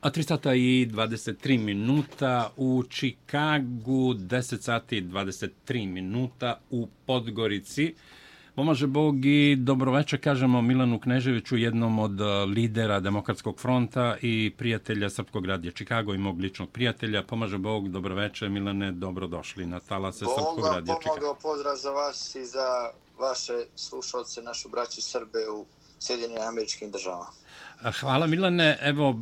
A 3 sata i 23 minuta u Čikagu, 10 sati i 23 minuta u Podgorici. Pomaže Bog i dobroveče, kažemo Milanu Kneževiću, jednom od uh, lidera Demokratskog fronta i prijatelja Srpskog radija Čikago i mog ličnog prijatelja. Pomaže Bog, dobroveče, Milane, dobrodošli na talase Bog Srpskog radija Čikago. Bog vam pozdrav za vas i za vaše slušalce, našu braću Srbe u Sjedinjenim američkim državama. E, hvala Milane. Evo,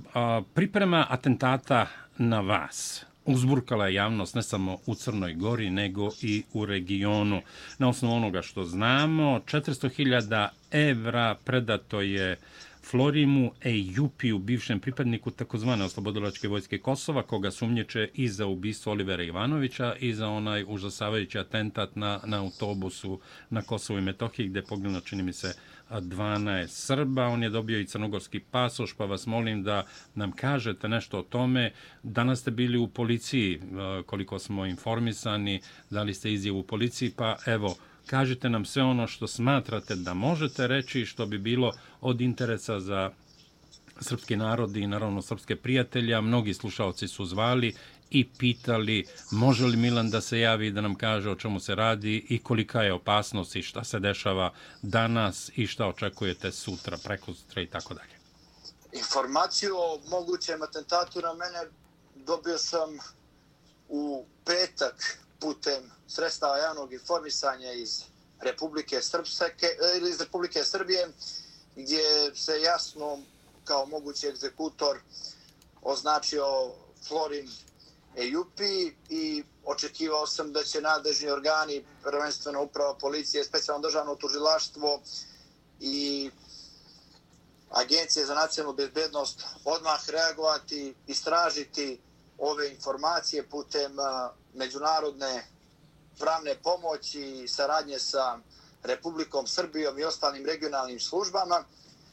priprema atentata na vas uzburkala je javnost ne samo u Crnoj Gori, nego i u regionu. Na osnovu onoga što znamo, 400.000 evra predato je Florimu Ejupiju, bivšem pripadniku takozvane oslobodilačke vojske Kosova, koga sumnječe i za ubistvo Olivera Ivanovića i za onaj užasavajući atentat na, na autobusu na Kosovo i Metohiji, gde je pogledano, čini mi se, 12 Srba, on je dobio i crnogorski pasoš, pa vas molim da nam kažete nešto o tome. Danas ste bili u policiji, e, koliko smo informisani, dali ste izjavu u policiji, pa evo, kažite nam sve ono što smatrate da možete reći, što bi bilo od interesa za srpski narod i naravno srpske prijatelje, Mnogi slušalci su zvali i pitali može li Milan da se javi da nam kaže o čemu se radi i kolika je opasnost i šta se dešava danas i šta očekujete sutra, preko sutra i tako dalje. Informaciju o mogućem atentatu na mene dobio sam u petak putem sredstava javnog informisanja iz Republike Srpske, ili iz Republike Srbije, gdje se jasno kao mogući egzekutor označio Florin EUPI i očekivao sam da će nadležni organi, prvenstveno uprava policije, specijalno državno tužilaštvo i Agencije za nacionalnu bezbednost odmah reagovati, istražiti ove informacije putem međunarodne pravne pomoći i saradnje sa Republikom Srbijom i ostalim regionalnim službama.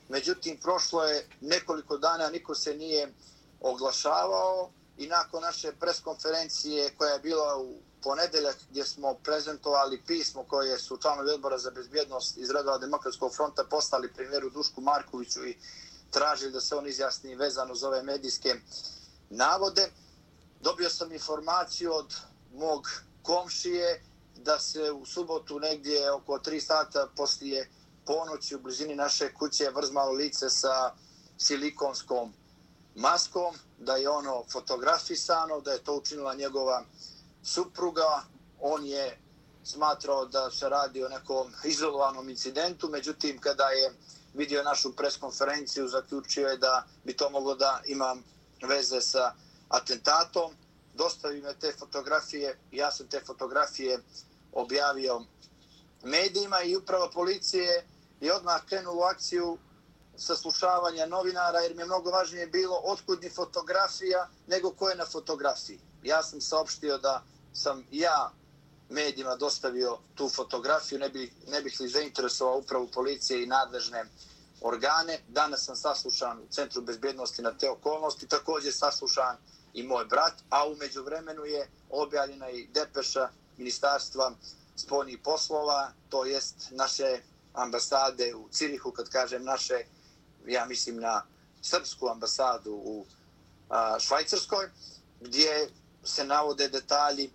Međutim, prošlo je nekoliko dana, niko se nije oglašavao i nakon naše preskonferencije koja je bila u ponedeljak gdje smo prezentovali pismo koje su članovi odbora za bezbjednost iz redova Demokratskog fronta postali primjeru Dušku Markoviću i tražili da se on izjasni vezano za ove medijske navode. Dobio sam informaciju od mog komšije da se u subotu negdje oko 3 sata poslije ponoći u blizini naše kuće vrzmalo lice sa silikonskom maskom, da je ono fotografisano, da je to učinila njegova supruga. On je smatrao da se radi o nekom izolovanom incidentu, međutim kada je vidio našu preskonferenciju, zaključio je da bi to moglo da ima veze sa atentatom. Dostavi me te fotografije, ja sam te fotografije objavio medijima i uprava policije je odmah krenula u akciju saslušavanja novinara, jer mi je mnogo važnije bilo otkudni fotografija nego ko je na fotografiji. Ja sam saopštio da sam ja medijima dostavio tu fotografiju, ne, bi, ne bih li zainteresovao upravu policije i nadležne organe. Danas sam saslušan u Centru bezbjednosti na te okolnosti, također saslušan i moj brat, a umeđu vremenu je objavljena i depeša Ministarstva spoljnih poslova, to jest naše ambasade u Cirihu, kad kažem naše ja mislim na srpsku ambasadu u a, Švajcarskoj, gdje se navode detalji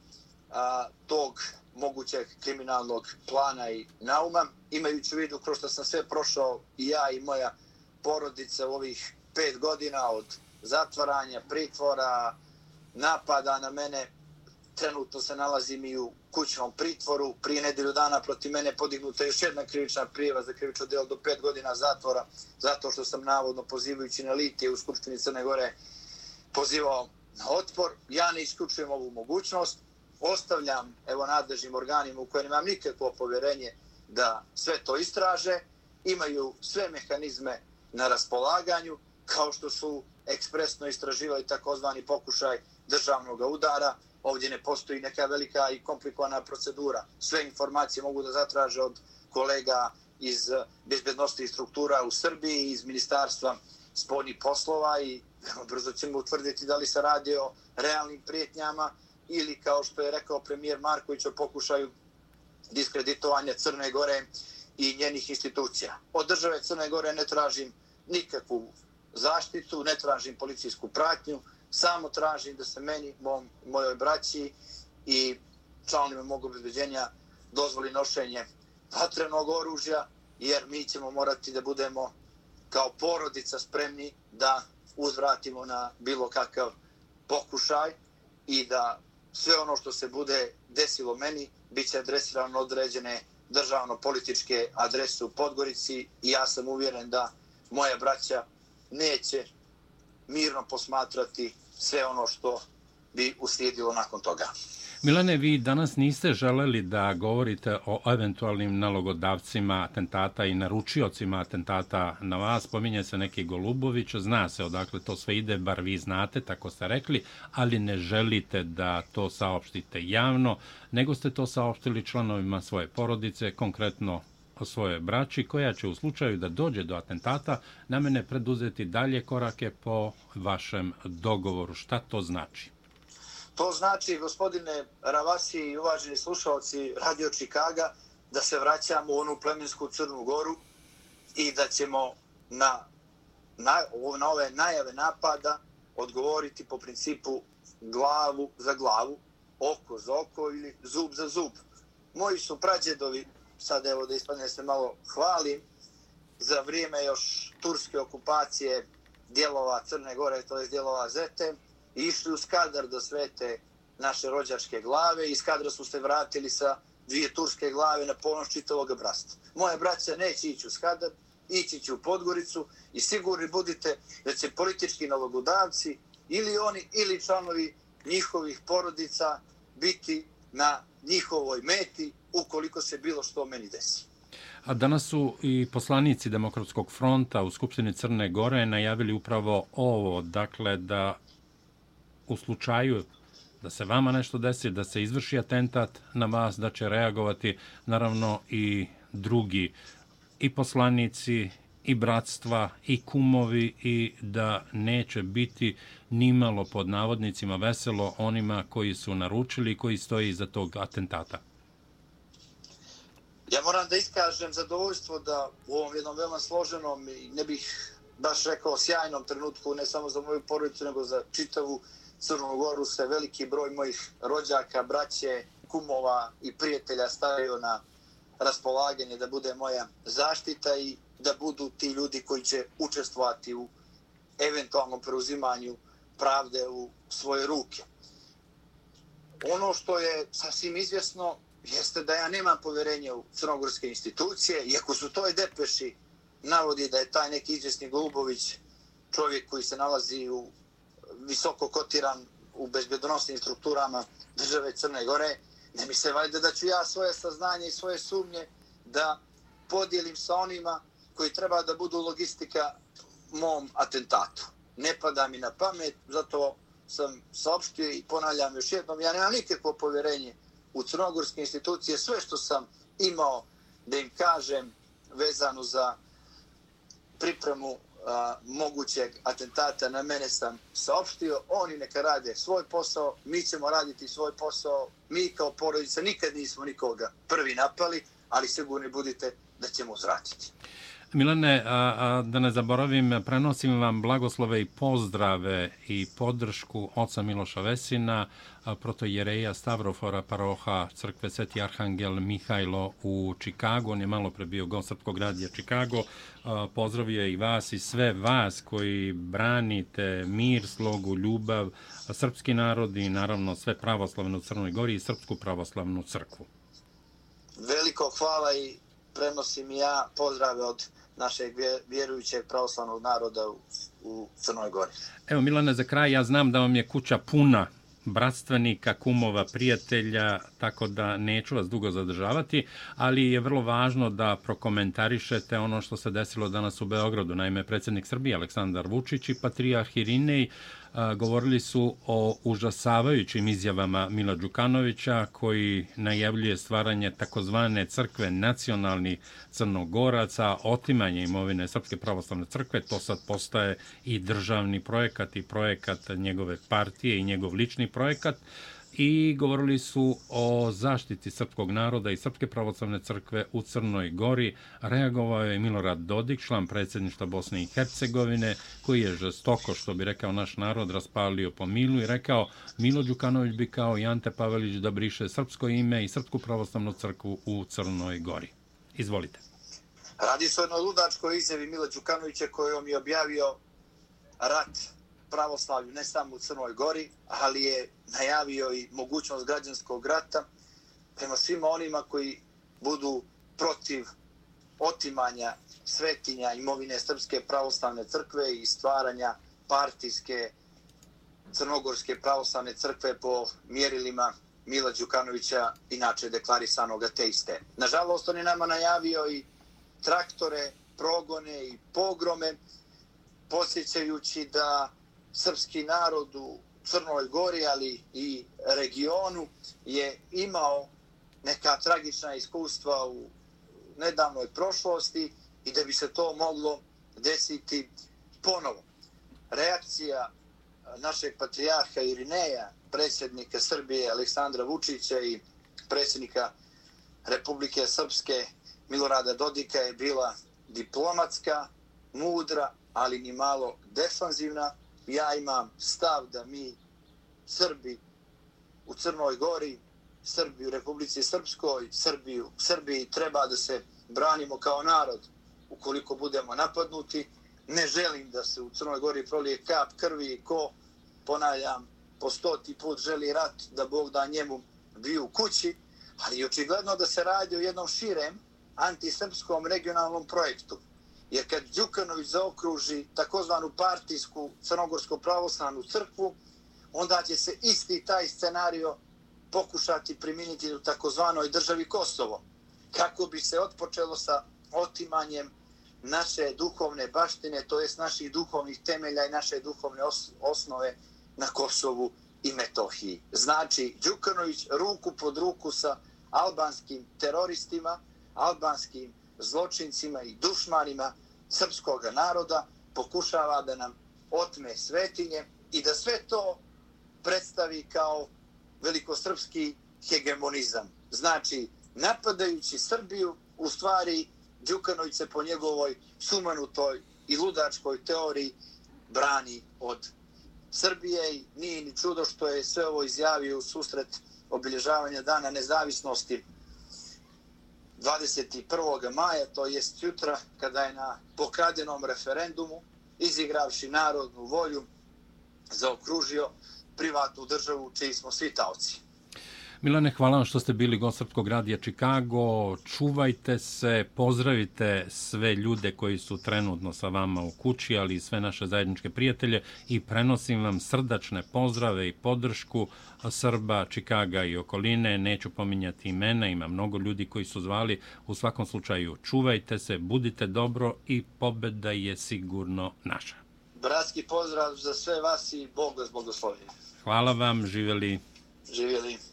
a, tog mogućeg kriminalnog plana i nauma, imajući u vidu kroz što sam sve prošao i ja i moja porodica u ovih pet godina od zatvaranja, pritvora, napada na mene, trenutno se nalazim i u kućnom pritvoru. Prije nedelju dana protiv mene podignuta još jedna krivična prijeva za krivično delo do pet godina zatvora, zato što sam navodno pozivajući na litije u Skupštini Crne Gore pozivao na otpor. Ja ne isključujem ovu mogućnost. Ostavljam evo nadležnim organima u kojem imam nikakvo povjerenje da sve to istraže. Imaju sve mehanizme na raspolaganju, kao što su ekspresno istraživali takozvani pokušaj državnog udara, ovdje ne postoji neka velika i komplikovana procedura. Sve informacije mogu da zatraže od kolega iz bezbednosti struktura u Srbiji, iz ministarstva spoljnih poslova i brzo ćemo utvrditi da li se radi o realnim prijetnjama ili kao što je rekao premijer Marković o pokušaju diskreditovanja Crne Gore i njenih institucija. Od države Crne Gore ne tražim nikakvu zaštitu, ne tražim policijsku pratnju, samo tražim da se meni, mom, mojoj braći i članovima mog obezbeđenja dozvoli nošenje vatrenog oružja, jer mi ćemo morati da budemo kao porodica spremni da uzvratimo na bilo kakav pokušaj i da sve ono što se bude desilo meni bit će adresirano određene državno-političke adrese u Podgorici i ja sam uvjeren da moja braća neće mirno posmatrati sve ono što bi uslijedilo nakon toga. Milane, vi danas niste želeli da govorite o eventualnim nalogodavcima atentata i naručiocima atentata na vas. Pominje se neki Golubović, zna se odakle to sve ide, bar vi znate, tako ste rekli, ali ne želite da to saopštite javno, nego ste to saopštili članovima svoje porodice, konkretno o svoje braći, koja će u slučaju da dođe do atentata na mene preduzeti dalje korake po vašem dogovoru. Šta to znači? To znači, gospodine Ravasi i uvaženi slušalci Radio Čikaga, da se vraćamo u onu plemensku Crnu Goru i da ćemo na, na, na ove najave napada odgovoriti po principu glavu za glavu, oko za oko ili zub za zub. Moji su prađedovi, sad evo da ispadne se malo hvalim, za vrijeme još turske okupacije dijelova Crne Gore, to je dijelova Zete, išli u Skadar do svete naše rođačke glave i iz Skadra su se vratili sa dvije turske glave na ponos čitavog brasta. Moje braća neće ići u Skadar, ići će u Podgoricu i sigurni budite da će politički nalogodavci ili oni ili članovi njihovih porodica biti na njihovoj meti ukoliko se bilo što meni desi. A danas su i poslanici Demokratskog fronta u Skupštini Crne Gore najavili upravo ovo, dakle da u slučaju da se vama nešto desi, da se izvrši atentat na vas, da će reagovati naravno i drugi i poslanici i bratstva i kumovi i da neće biti nimalo pod navodnicima veselo onima koji su naručili i koji stoji iza tog atentata. Ja moram da iskažem zadovoljstvo da u ovom jednom veoma složenom i ne bih baš rekao sjajnom trenutku, ne samo za moju porodicu, nego za čitavu Crnu Goru se veliki broj mojih rođaka, braće, kumova i prijatelja stavio na raspolaganje da bude moja zaštita i da budu ti ljudi koji će učestvovati u eventualnom preuzimanju pravde u svoje ruke. Ono što je sasvim izvjesno jeste da ja nemam poverenja u crnogorske institucije, iako su toj depeši navodi da je taj neki izvjesni Golubović čovjek koji se nalazi u visoko kotiran u bezbjedonosnim strukturama države Crne Gore, ne mi se valjda da ću ja svoje saznanje i svoje sumnje da podijelim sa onima koji treba da budu logistika mom atentatu. Ne pada mi na pamet, zato sam saopštio i ponavljam još jednom, ja nemam nikakvo povjerenje u crnogorske institucije, sve što sam imao da im kažem vezano za pripremu a, mogućeg atentata na mene sam saopštio, oni neka rade svoj posao, mi ćemo raditi svoj posao, mi kao porodica nikad nismo nikoga prvi napali, ali sigurni budite da ćemo uzratiti. Milane, a, a, da ne zaboravim, prenosim vam blagoslove i pozdrave i podršku oca Miloša Vesina, proto jereja Stavrofora paroha crkve Sveti Arhangel Mihajlo u Čikagu. On je malo pre bio gost Srpkog radija Čikago. Pozdravio i vas i sve vas koji branite mir, slogu, ljubav, srpski narod i naravno sve pravoslavne u Crnoj Gori i Srpsku pravoslavnu crkvu. Veliko hvala i prenosim ja pozdrave od našeg vjerujućeg pravoslavnog naroda u, u Crnoj Gori. Evo Milane, za kraj ja znam da vam je kuća puna bratstvenika, kumova, prijatelja, tako da neću vas dugo zadržavati, ali je vrlo važno da prokomentarišete ono što se desilo danas u Beogradu. Naime, predsjednik Srbije Aleksandar Vučić i patrijarh Irinej govorili su o užasavajućim izjavama Mila Đukanovića koji najavljuje stvaranje takozvane crkve nacionalni crnogoraca, otimanje imovine Srpske pravoslavne crkve, to sad postaje i državni projekat i projekat njegove partije i njegov lični projekat i govorili su o zaštiti srpskog naroda i Srpske pravoslavne crkve u Crnoj Gori. Reagovao je Milorad Dodik, član predsjedništva Bosne i Hercegovine, koji je žestoko, što bi rekao naš narod, raspalio po Milu i rekao Milo Đukanović bi kao i Ante Pavelić da briše srpsko ime i Srpsku pravoslavnu crkvu u Crnoj Gori. Izvolite. Radi se o jednoj ludačkoj izjavi Mila Đukanovića kojom je objavio rat pravoslavlju ne samo u Crnoj Gori, ali je najavio i mogućnost građanskog rata prema svima onima koji budu protiv otimanja svetinja imovine Srpske pravoslavne crkve i stvaranja partijske Crnogorske pravoslavne crkve po mjerilima Mila Đukanovića, inače deklarisanog ateiste. Nažalost, on je nama najavio i traktore, progone i pogrome, posjećajući da srpski narod u Crnoj Gori, ali i regionu, je imao neka tragična iskustva u nedavnoj prošlosti i da bi se to moglo desiti ponovo. Reakcija našeg patrijarha Irineja, predsjednika Srbije Aleksandra Vučića i predsjednika Republike Srpske Milorada Dodika je bila diplomatska, mudra, ali ni malo defanzivna. Ja imam stav da mi Srbi u Crnoj Gori, Srbi u Republici Srpskoj, Srbi u Srbiji treba da se branimo kao narod ukoliko budemo napadnuti. Ne želim da se u Crnoj Gori prolije kap krvi ko, ponavljam, po stoti put želi rat da Bog da njemu biju kući, ali očigledno da se radi o jednom širem antisrpskom regionalnom projektu. Jer kad Đukanović zaokruži takozvanu partijsku crnogorsko pravoslavnu crkvu, onda će se isti taj scenario pokušati primijeniti u takozvanoj državi Kosovo. Kako bi se otpočelo sa otimanjem naše duhovne baštine, to jest naših duhovnih temelja i naše duhovne os osnove na Kosovu i Metohiji. Znači, Đukanović ruku pod ruku sa albanskim teroristima, albanskim zločincima i dušmanima srpskog naroda pokušava da nam otme svetinje i da sve to predstavi kao velikosrpski hegemonizam. Znači, napadajući Srbiju, u stvari Đukanović se po njegovoj sumanutoj i ludačkoj teoriji brani od Srbije i nije ni čudo što je sve ovo izjavio u susret obilježavanja dana nezavisnosti 21. maja, to jest jutra, kada je na pokradenom referendumu, izigravši narodnu volju, zaokružio privatnu državu čiji smo svi taoci. Milane, hvala vam što ste bili gost Srpskog radija Čikago. Čuvajte se, pozdravite sve ljude koji su trenutno sa vama u kući, ali i sve naše zajedničke prijatelje i prenosim vam srdačne pozdrave i podršku Srba, Čikaga i okoline. Neću pominjati imena, ima mnogo ljudi koji su zvali. U svakom slučaju, čuvajte se, budite dobro i pobeda je sigurno naša. Bratski pozdrav za sve vas i Bog vas blagoslovi. Hvala vam, živjeli. Živjeli.